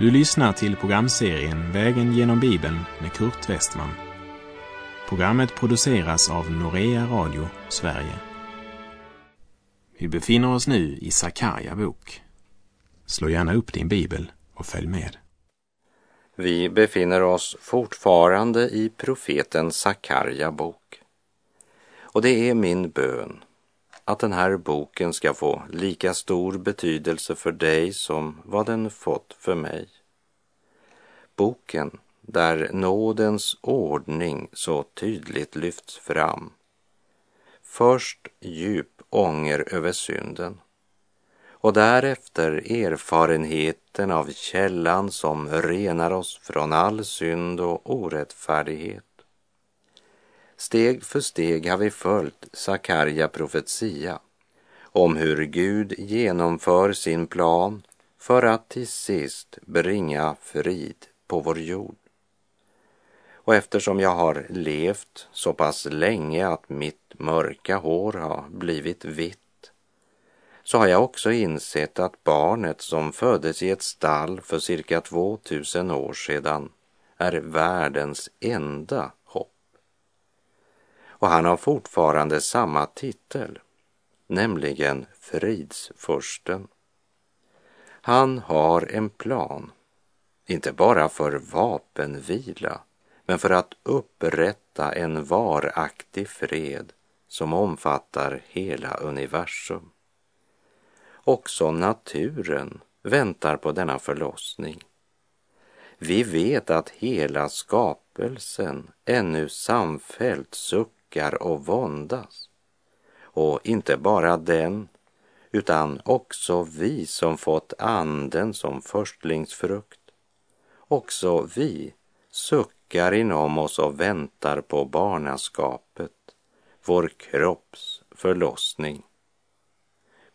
Du lyssnar till programserien Vägen genom Bibeln med Kurt Westman. Programmet produceras av Norea Radio Sverige. Vi befinner oss nu i Sakarja bok. Slå gärna upp din bibel och följ med. Vi befinner oss fortfarande i profeten Sakarja bok. Och det är min bön att den här boken ska få lika stor betydelse för dig som vad den fått för mig. Boken där nådens ordning så tydligt lyfts fram. Först djup ånger över synden och därefter erfarenheten av källan som renar oss från all synd och orättfärdighet. Steg för steg har vi följt Sakarja profetia om hur Gud genomför sin plan för att till sist bringa frid på vår jord. Och eftersom jag har levt så pass länge att mitt mörka hår har blivit vitt så har jag också insett att barnet som föddes i ett stall för cirka 2000 år sedan är världens enda och han har fortfarande samma titel, nämligen fridsfursten. Han har en plan, inte bara för vapenvila, men för att upprätta en varaktig fred som omfattar hela universum. Också naturen väntar på denna förlossning. Vi vet att hela skapelsen ännu samfällt suckar suckar och våndas. Och inte bara den, utan också vi som fått anden som förstlingsfrukt. Också vi suckar inom oss och väntar på barnaskapet, vår kropps förlossning.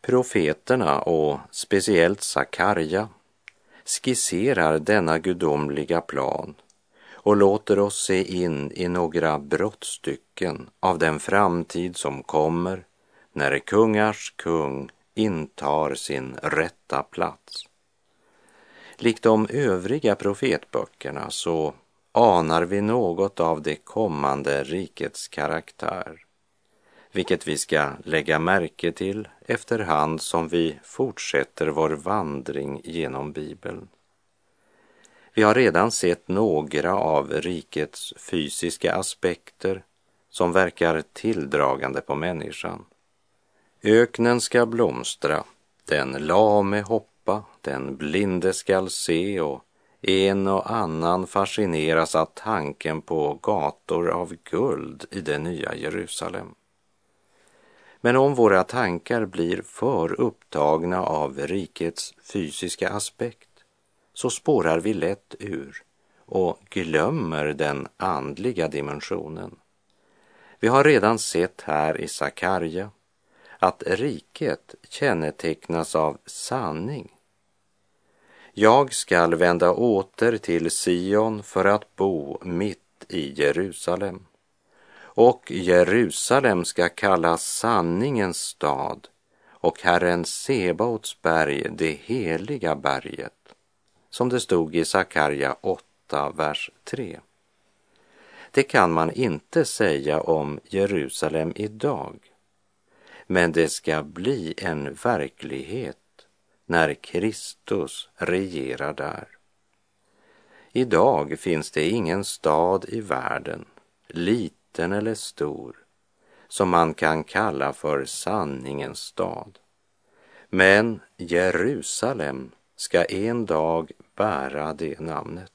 Profeterna och speciellt Sakarja skisserar denna gudomliga plan och låter oss se in i några brottstycken av den framtid som kommer när kungars kung intar sin rätta plats. Likt de övriga profetböckerna så anar vi något av det kommande rikets karaktär, vilket vi ska lägga märke till efterhand som vi fortsätter vår vandring genom Bibeln. Vi har redan sett några av rikets fysiska aspekter som verkar tilldragande på människan. Öknen ska blomstra, den lame hoppa, den blinde skall se och en och annan fascineras av tanken på gator av guld i det nya Jerusalem. Men om våra tankar blir för upptagna av rikets fysiska aspekt så spårar vi lätt ur och glömmer den andliga dimensionen. Vi har redan sett här i Sakarja att riket kännetecknas av sanning. Jag skall vända åter till Sion för att bo mitt i Jerusalem. Och Jerusalem ska kallas sanningens stad och Herren Sebaots berg det heliga berget som det stod i Sakarja 8, vers 3. Det kan man inte säga om Jerusalem idag, men det ska bli en verklighet när Kristus regerar där. Idag finns det ingen stad i världen, liten eller stor, som man kan kalla för sanningens stad. Men Jerusalem ska en dag bära det namnet.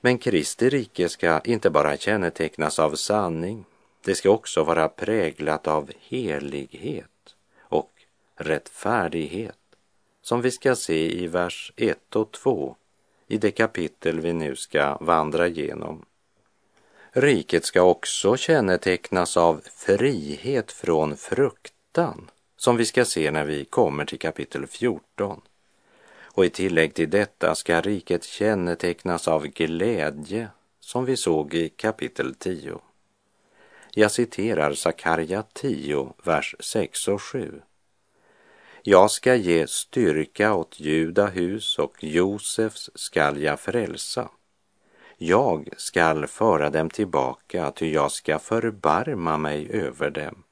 Men Kristi rike ska inte bara kännetecknas av sanning, det ska också vara präglat av helighet och rättfärdighet, som vi ska se i vers 1 och 2 i det kapitel vi nu ska vandra igenom. Riket ska också kännetecknas av frihet från fruktan, som vi ska se när vi kommer till kapitel 14. Och i tillägg till detta ska riket kännetecknas av glädje, som vi såg i kapitel 10. Jag citerar Sakarja 10, vers 6 och 7. Jag ska ge styrka åt Juda hus och Josefs skall jag frälsa. Jag skall föra dem tillbaka, ty jag ska förbarma mig över dem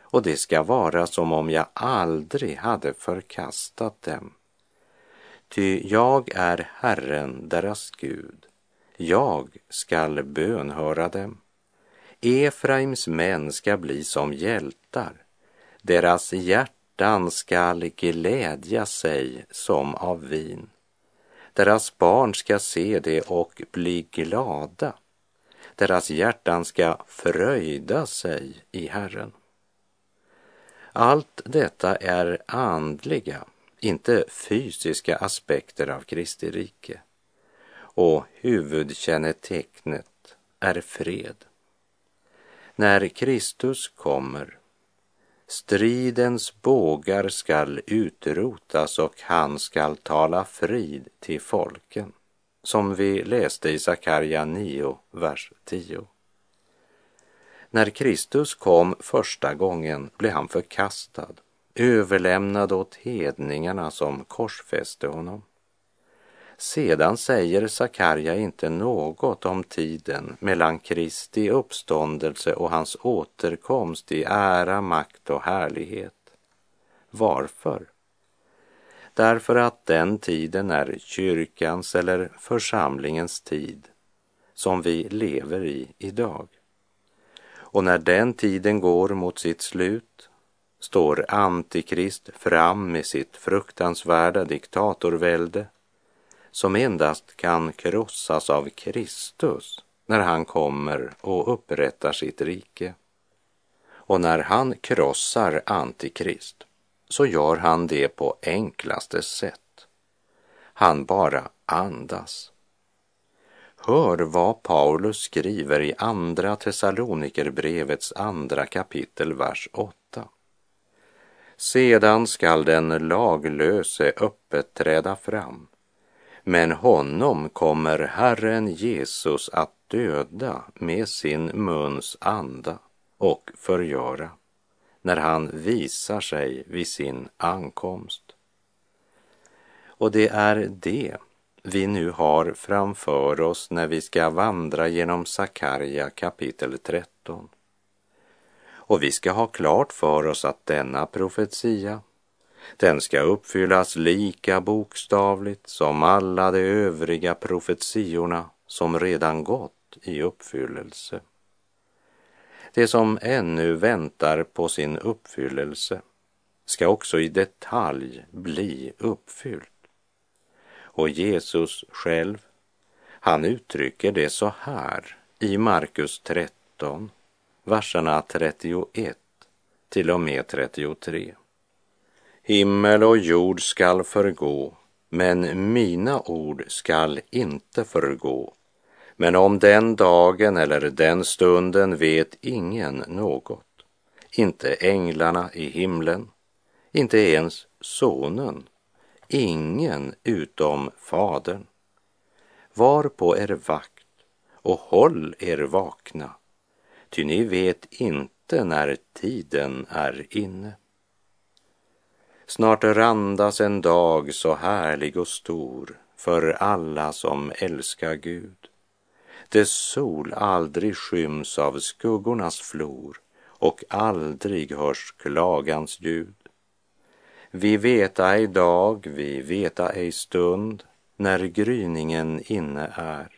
och det ska vara som om jag aldrig hade förkastat dem. Ty jag är Herren, deras Gud. Jag skall bönhöra dem. Efraims män ska bli som hjältar. Deras hjärtan skall glädja sig som av vin. Deras barn ska se det och bli glada. Deras hjärtan ska fröjda sig i Herren. Allt detta är andliga, inte fysiska aspekter av Kristi rike. Och huvudkännetecknet är fred. När Kristus kommer, stridens bågar skall utrotas och han skall tala frid till folken, som vi läste i Sakarja 9, vers 10. När Kristus kom första gången blev han förkastad, överlämnad åt hedningarna som korsfäste honom. Sedan säger Sakarja inte något om tiden mellan Kristi uppståndelse och hans återkomst i ära, makt och härlighet. Varför? Därför att den tiden är kyrkans eller församlingens tid som vi lever i idag. Och när den tiden går mot sitt slut står Antikrist fram med sitt fruktansvärda diktatorvälde som endast kan krossas av Kristus när han kommer och upprättar sitt rike. Och när han krossar Antikrist så gör han det på enklaste sätt. Han bara andas. Hör vad Paulus skriver i Andra Thessalonikerbrevets andra kapitel, vers 8. Sedan skall den laglöse öppet träda fram, men honom kommer Herren Jesus att döda med sin muns anda och förgöra när han visar sig vid sin ankomst. Och det är det vi nu har framför oss när vi ska vandra genom Sakarja kapitel 13. Och vi ska ha klart för oss att denna profetia, den ska uppfyllas lika bokstavligt som alla de övriga profetiorna som redan gått i uppfyllelse. Det som ännu väntar på sin uppfyllelse ska också i detalj bli uppfyllt. Och Jesus själv, han uttrycker det så här i Markus 13, verserna 31 till och med 33. Himmel och jord skall förgå, men mina ord skall inte förgå. Men om den dagen eller den stunden vet ingen något, inte änglarna i himlen, inte ens sonen ingen utom Fadern. Var på er vakt och håll er vakna, ty ni vet inte när tiden är inne. Snart randas en dag så härlig och stor för alla som älskar Gud. Dess sol aldrig skyms av skuggornas flor och aldrig hörs klagans ljud. Vi veta ej dag, vi veta ej stund, när gryningen inne är.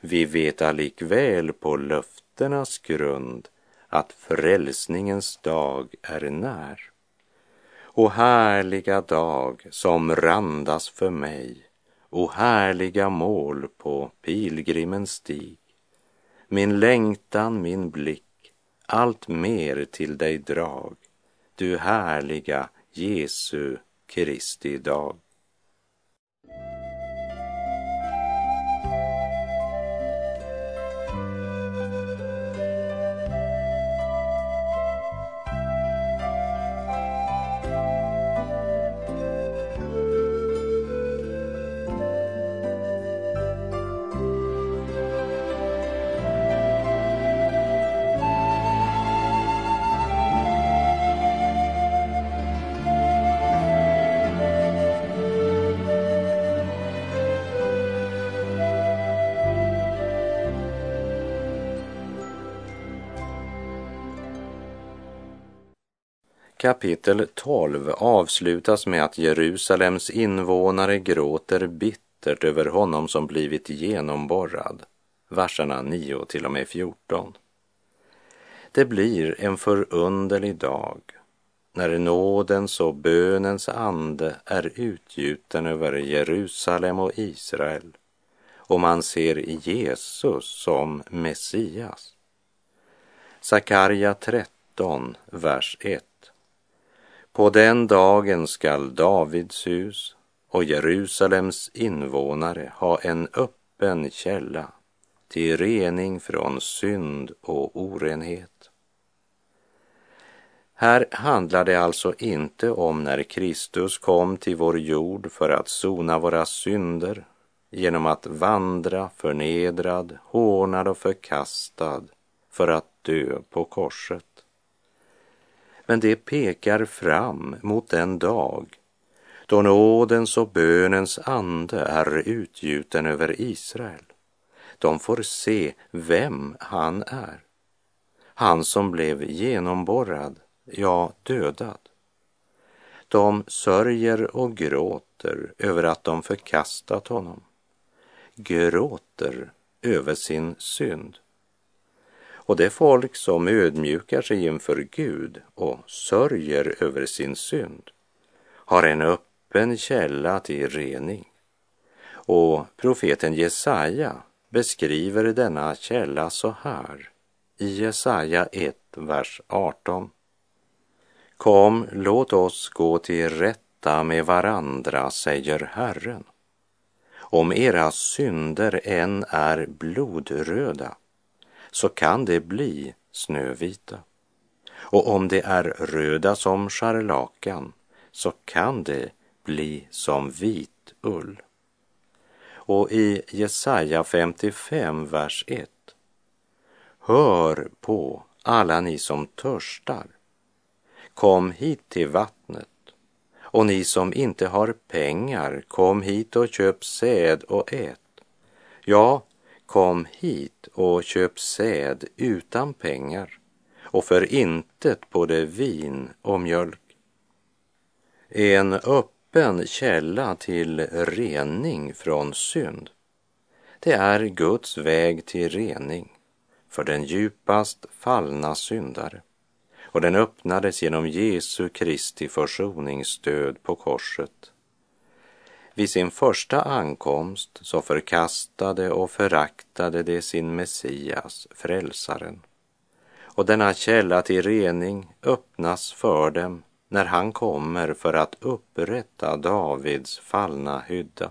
Vi veta likväl på skrifternas grund att frälsningens dag är när. O härliga dag som randas för mig, o härliga mål på pilgrimens stig. Min längtan, min blick, allt mer till dig drag, du härliga Jesu Kristi dag. Kapitel 12 avslutas med att Jerusalems invånare gråter bittert över honom som blivit genomborrad, verserna 9 till och med 14. Det blir en förunderlig dag när nådens och bönens ande är utgjuten över Jerusalem och Israel och man ser Jesus som Messias. Sakarja 13, vers 1. På den dagen skall Davids hus och Jerusalems invånare ha en öppen källa till rening från synd och orenhet. Här handlar det alltså inte om när Kristus kom till vår jord för att sona våra synder genom att vandra förnedrad, hånad och förkastad för att dö på korset. Men det pekar fram mot den dag då nådens och bönens ande är utgjuten över Israel. De får se vem han är. Han som blev genomborrad, ja, dödad. De sörjer och gråter över att de förkastat honom. Gråter över sin synd. Och det folk som ödmjukar sig inför Gud och sörjer över sin synd har en öppen källa till rening. Och profeten Jesaja beskriver denna källa så här i Jesaja 1, vers 18. Kom, låt oss gå till rätta med varandra, säger Herren. Om era synder än är blodröda så kan det bli snövita. Och om det är röda som scharlakan så kan det bli som vit ull. Och i Jesaja 55, vers 1. Hör på alla ni som törstar. Kom hit till vattnet. Och ni som inte har pengar, kom hit och köp säd och ät. Ja, Kom hit och köp säd utan pengar och för intet både vin och mjölk. En öppen källa till rening från synd. Det är Guds väg till rening för den djupast fallna syndare och den öppnades genom Jesu Kristi försoningsstöd på korset vid sin första ankomst så förkastade och föraktade de sin Messias, frälsaren. Och denna källa till rening öppnas för dem när han kommer för att upprätta Davids fallna hydda.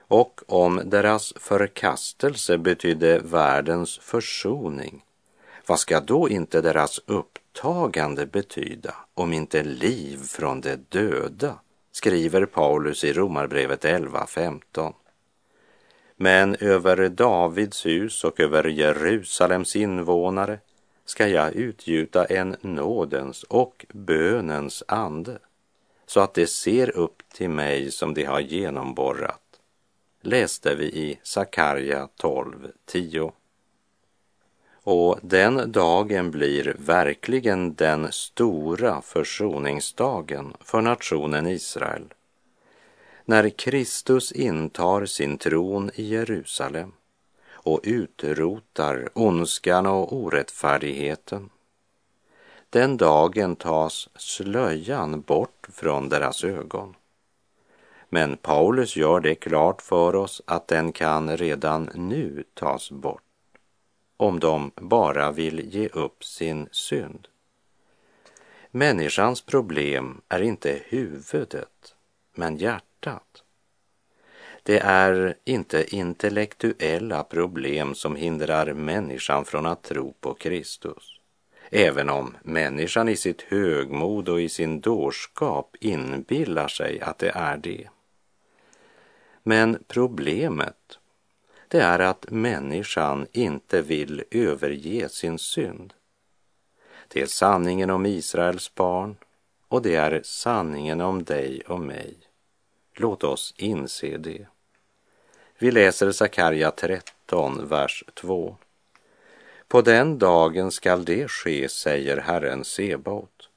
Och om deras förkastelse betydde världens försoning, vad ska då inte deras upptagande betyda om inte liv från de döda skriver Paulus i Romarbrevet 11.15. Men över Davids hus och över Jerusalems invånare ska jag utgjuta en nådens och bönens ande så att de ser upp till mig som de har genomborrat. Läste vi i Sakarja 12.10. Och den dagen blir verkligen den stora försoningsdagen för nationen Israel. När Kristus intar sin tron i Jerusalem och utrotar ondskan och orättfärdigheten. Den dagen tas slöjan bort från deras ögon. Men Paulus gör det klart för oss att den kan redan nu tas bort om de bara vill ge upp sin synd. Människans problem är inte huvudet, men hjärtat. Det är inte intellektuella problem som hindrar människan från att tro på Kristus, även om människan i sitt högmod och i sin dårskap inbillar sig att det är det. Men problemet det är att människan inte vill överge sin synd. Det är sanningen om Israels barn och det är sanningen om dig och mig. Låt oss inse det. Vi läser Sakarja 13, vers 2. På den dagen skall det ske, säger Herren Sebaot.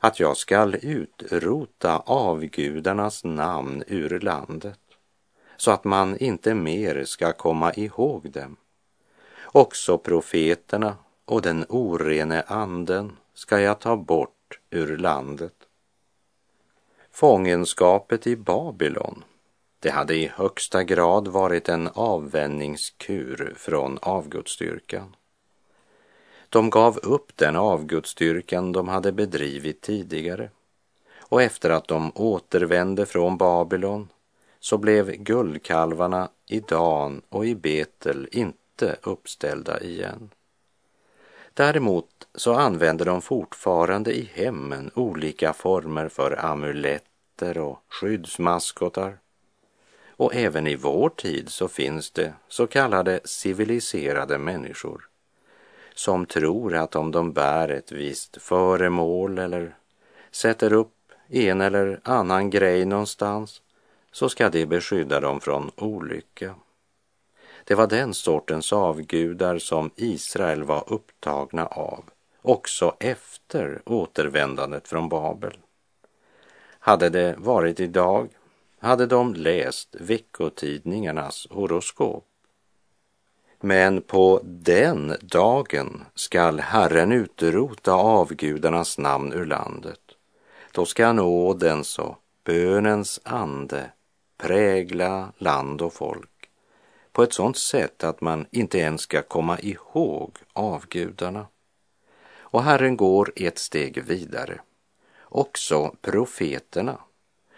att jag skall utrota avgudarnas namn ur landet så att man inte mer ska komma ihåg dem. Också profeterna och den orene anden ska jag ta bort ur landet. Fångenskapet i Babylon, det hade i högsta grad varit en avvänjningskur från avgudsstyrkan. De gav upp den avgudsstyrkan de hade bedrivit tidigare och efter att de återvände från Babylon så blev guldkalvarna i Dan och i Betel inte uppställda igen. Däremot så använder de fortfarande i hemmen olika former för amuletter och skyddsmaskotar. Och även i vår tid så finns det så kallade civiliserade människor som tror att om de bär ett visst föremål eller sätter upp en eller annan grej någonstans så ska det beskydda dem från olycka. Det var den sortens avgudar som Israel var upptagna av också efter återvändandet från Babel. Hade det varit idag hade de läst veckotidningarnas horoskop. Men på den dagen skall Herren utrota avgudarnas namn ur landet. Då ska nådens och bönens ande prägla land och folk på ett sådant sätt att man inte ens ska komma ihåg avgudarna. Och Herren går ett steg vidare. Också profeterna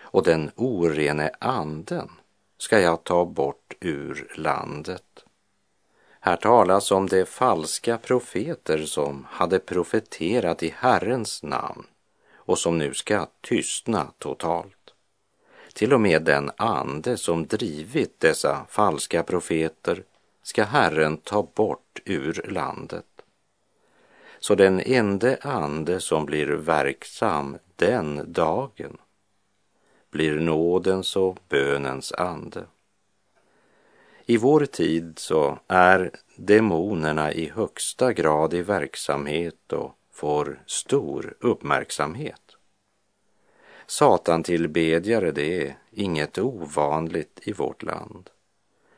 och den orene anden ska jag ta bort ur landet. Här talas om de falska profeter som hade profeterat i Herrens namn och som nu ska tystna totalt. Till och med den ande som drivit dessa falska profeter ska Herren ta bort ur landet. Så den ende ande som blir verksam den dagen blir nådens och bönens ande. I vår tid så är demonerna i högsta grad i verksamhet och får stor uppmärksamhet. Satantillbedjare, det är inget ovanligt i vårt land.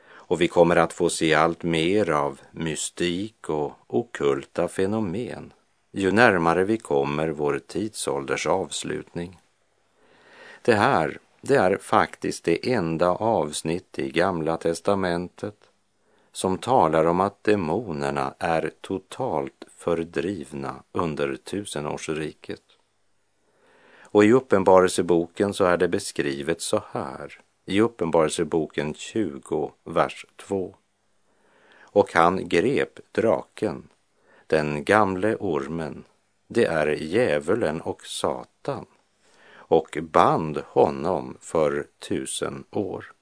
Och vi kommer att få se allt mer av mystik och okulta fenomen ju närmare vi kommer vår tidsålders avslutning. Det här, det är faktiskt det enda avsnitt i Gamla testamentet som talar om att demonerna är totalt fördrivna under tusenårsriket. Och i Uppenbarelseboken så är det beskrivet så här, i Uppenbarelseboken 20, vers 2. Och han grep draken, den gamle ormen, det är djävulen och Satan, och band honom för tusen år.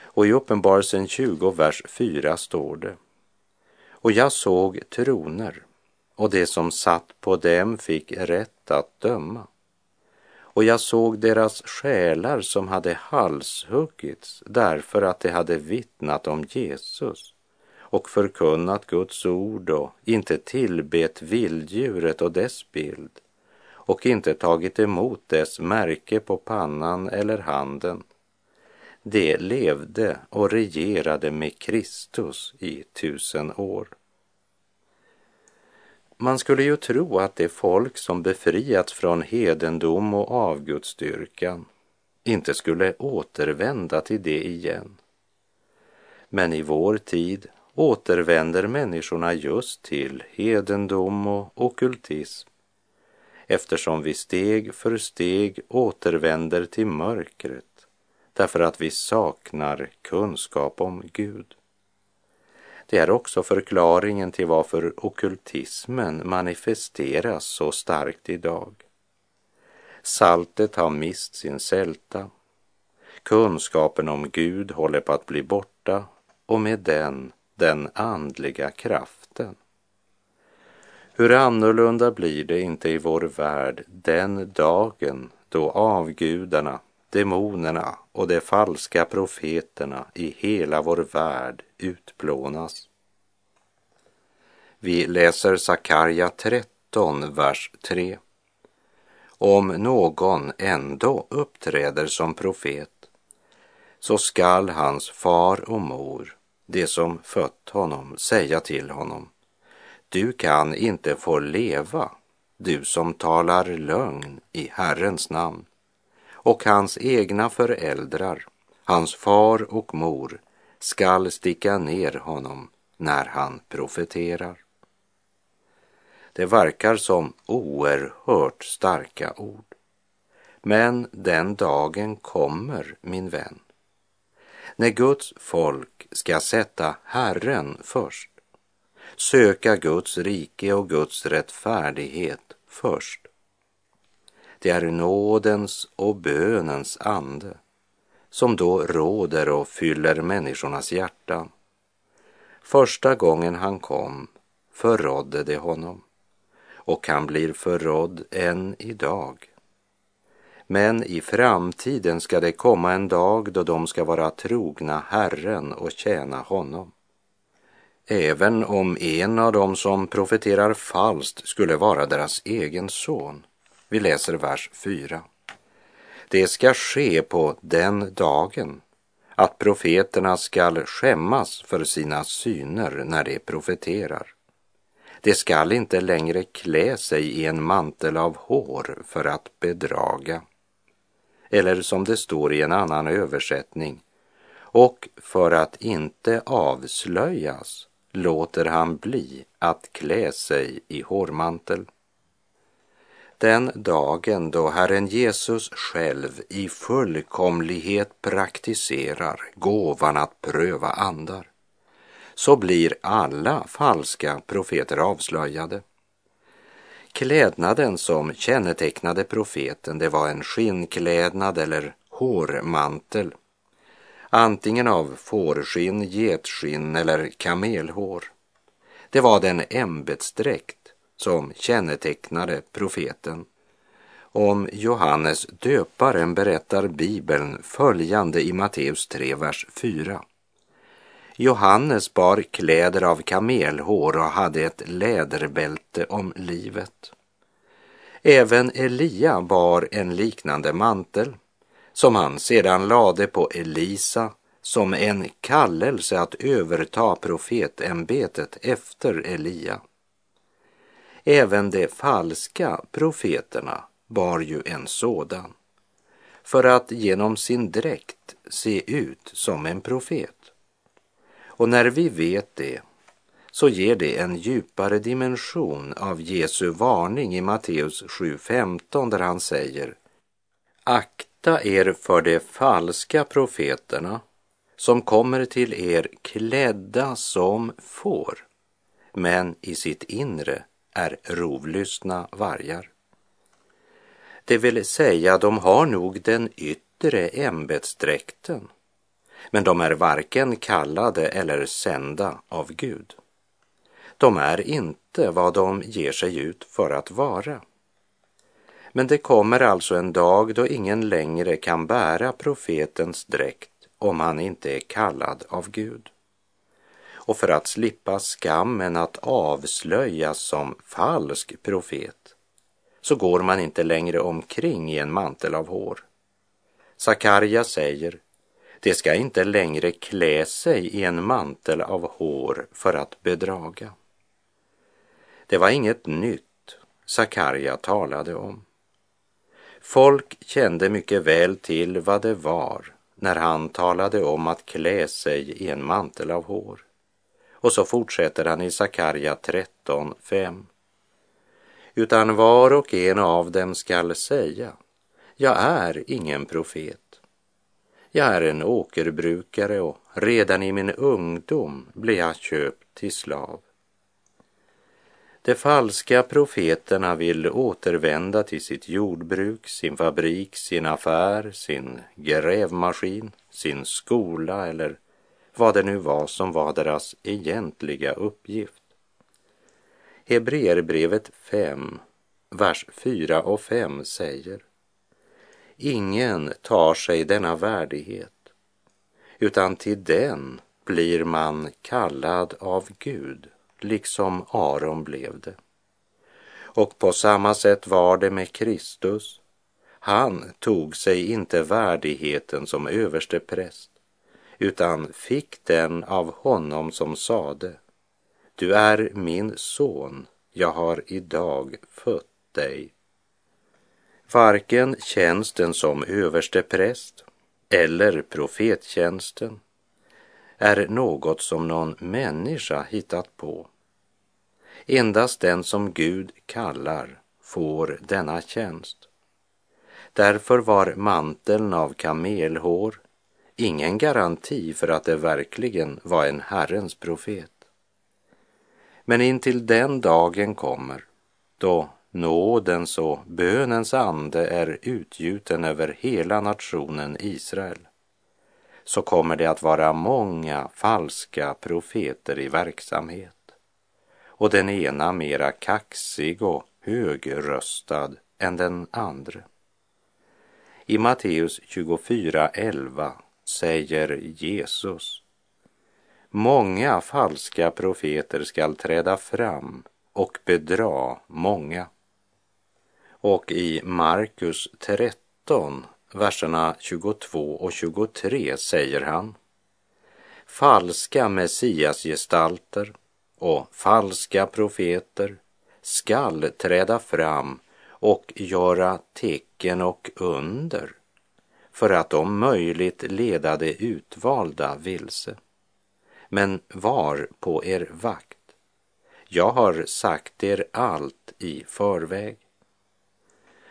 Och i Uppenbarelsen 20, vers 4 står det. Och jag såg troner, och det som satt på dem fick rätt att döma och jag såg deras själar som hade halshuggits därför att de hade vittnat om Jesus och förkunnat Guds ord och inte tillbet vilddjuret och dess bild och inte tagit emot dess märke på pannan eller handen. De levde och regerade med Kristus i tusen år. Man skulle ju tro att det folk som befriats från hedendom och avgudsdyrkan inte skulle återvända till det igen. Men i vår tid återvänder människorna just till hedendom och okultism eftersom vi steg för steg återvänder till mörkret därför att vi saknar kunskap om Gud. Det är också förklaringen till varför okultismen manifesteras så starkt idag. Saltet har mist sin sälta. Kunskapen om Gud håller på att bli borta och med den den andliga kraften. Hur annorlunda blir det inte i vår värld den dagen då avgudarna, demonerna och de falska profeterna i hela vår värld utplånas. Vi läser Sakarja 13, vers 3. om någon ändå uppträder som profet så skall hans far och mor, det som fött honom, säga till honom Du kan inte få leva, du som talar lögn i Herrens namn. Och hans egna föräldrar, hans far och mor, skall sticka ner honom när han profeterar. Det verkar som oerhört starka ord. Men den dagen kommer, min vän, när Guds folk ska sätta Herren först, söka Guds rike och Guds rättfärdighet först. Det är nådens och bönens ande som då råder och fyller människornas hjärtan. Första gången han kom förrådde det honom och han blir förrådd än idag. Men i framtiden ska det komma en dag då de ska vara trogna Herren och tjäna honom. Även om en av dem som profeterar falskt skulle vara deras egen son. Vi läser vers 4. Det ska ske på den dagen att profeterna skall skämmas för sina syner när de profeterar. De skall inte längre klä sig i en mantel av hår för att bedraga. Eller som det står i en annan översättning, och för att inte avslöjas låter han bli att klä sig i hårmantel. Den dagen då Herren Jesus själv i fullkomlighet praktiserar gåvan att pröva andar så blir alla falska profeter avslöjade. Klädnaden som kännetecknade profeten, det var en skinnklädnad eller hårmantel. Antingen av fårskinn, getskinn eller kamelhår. Det var den ämbetsdräkt som kännetecknade profeten. Om Johannes döparen berättar Bibeln följande i Matteus 3, vers 4. Johannes bar kläder av kamelhår och hade ett läderbälte om livet. Även Elia bar en liknande mantel som han sedan lade på Elisa som en kallelse att överta profetämbetet efter Elia. Även de falska profeterna bar ju en sådan för att genom sin dräkt se ut som en profet. Och när vi vet det så ger det en djupare dimension av Jesu varning i Matteus 7.15 där han säger Akta er för de falska profeterna som kommer till er klädda som får, men i sitt inre är rovlystna vargar. Det vill säga, de har nog den yttre ämbetsdräkten, men de är varken kallade eller sända av Gud. De är inte vad de ger sig ut för att vara. Men det kommer alltså en dag då ingen längre kan bära profetens dräkt om han inte är kallad av Gud. Och för att slippa skammen att avslöjas som falsk profet så går man inte längre omkring i en mantel av hår. Sakarja säger det ska inte längre klä sig i en mantel av hår för att bedraga. Det var inget nytt Sakarja talade om. Folk kände mycket väl till vad det var när han talade om att klä sig i en mantel av hår. Och så fortsätter han i Sakarja 13.5. Utan var och en av dem skall säga, jag är ingen profet jag är en åkerbrukare och redan i min ungdom blev jag köpt till slav. De falska profeterna vill återvända till sitt jordbruk, sin fabrik, sin affär, sin grävmaskin, sin skola eller vad det nu var som var deras egentliga uppgift. Hebreerbrevet 5, vers 4 och 5 säger Ingen tar sig denna värdighet, utan till den blir man kallad av Gud, liksom Aron blev det. Och på samma sätt var det med Kristus. Han tog sig inte värdigheten som överste präst utan fick den av honom som sade Du är min son, jag har idag fött dig. Varken tjänsten som överste präst eller profettjänsten är något som någon människa hittat på. Endast den som Gud kallar får denna tjänst. Därför var manteln av kamelhår ingen garanti för att det verkligen var en Herrens profet. Men intill den dagen kommer då nådens och bönens ande är utgjuten över hela nationen Israel så kommer det att vara många falska profeter i verksamhet och den ena mera kaxig och högröstad än den andra. I Matteus 24.11 säger Jesus Många falska profeter skall träda fram och bedra många. Och i Markus 13, verserna 22 och 23 säger han Falska messiasgestalter och falska profeter skall träda fram och göra tecken och under för att om möjligt leda de utvalda vilse. Men var på er vakt. Jag har sagt er allt i förväg.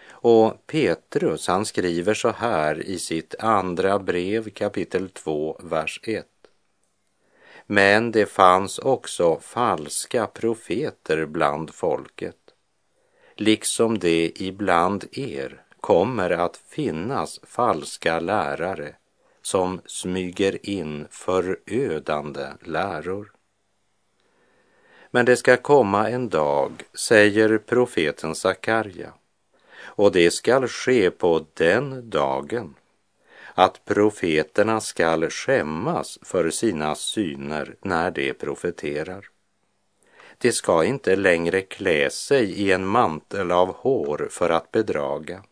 Och Petrus, han skriver så här i sitt andra brev kapitel 2, vers 1. Men det fanns också falska profeter bland folket, liksom det ibland er kommer att finnas falska lärare som smyger in förödande läror. Men det ska komma en dag, säger profeten Sakarja, och det skall ske på den dagen att profeterna skall skämmas för sina syner när de profeterar. De ska inte längre klä sig i en mantel av hår för att bedraga,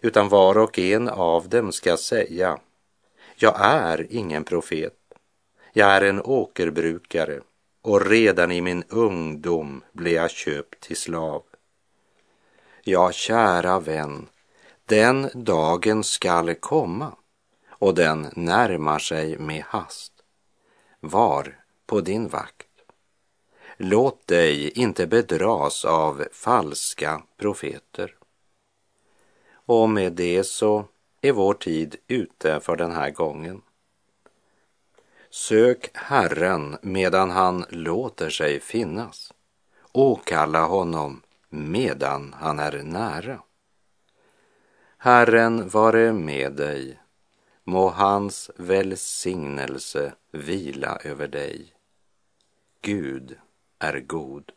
utan var och en av dem ska säga, jag är ingen profet, jag är en åkerbrukare och redan i min ungdom blev jag köpt till slav. Ja, kära vän, den dagen skall komma och den närmar sig med hast. Var på din vakt. Låt dig inte bedras av falska profeter. Och med det så är vår tid ute för den här gången. Sök Herren medan han låter sig finnas. Åkalla honom medan han är nära. Herren vare med dig. Må hans välsignelse vila över dig. Gud är god.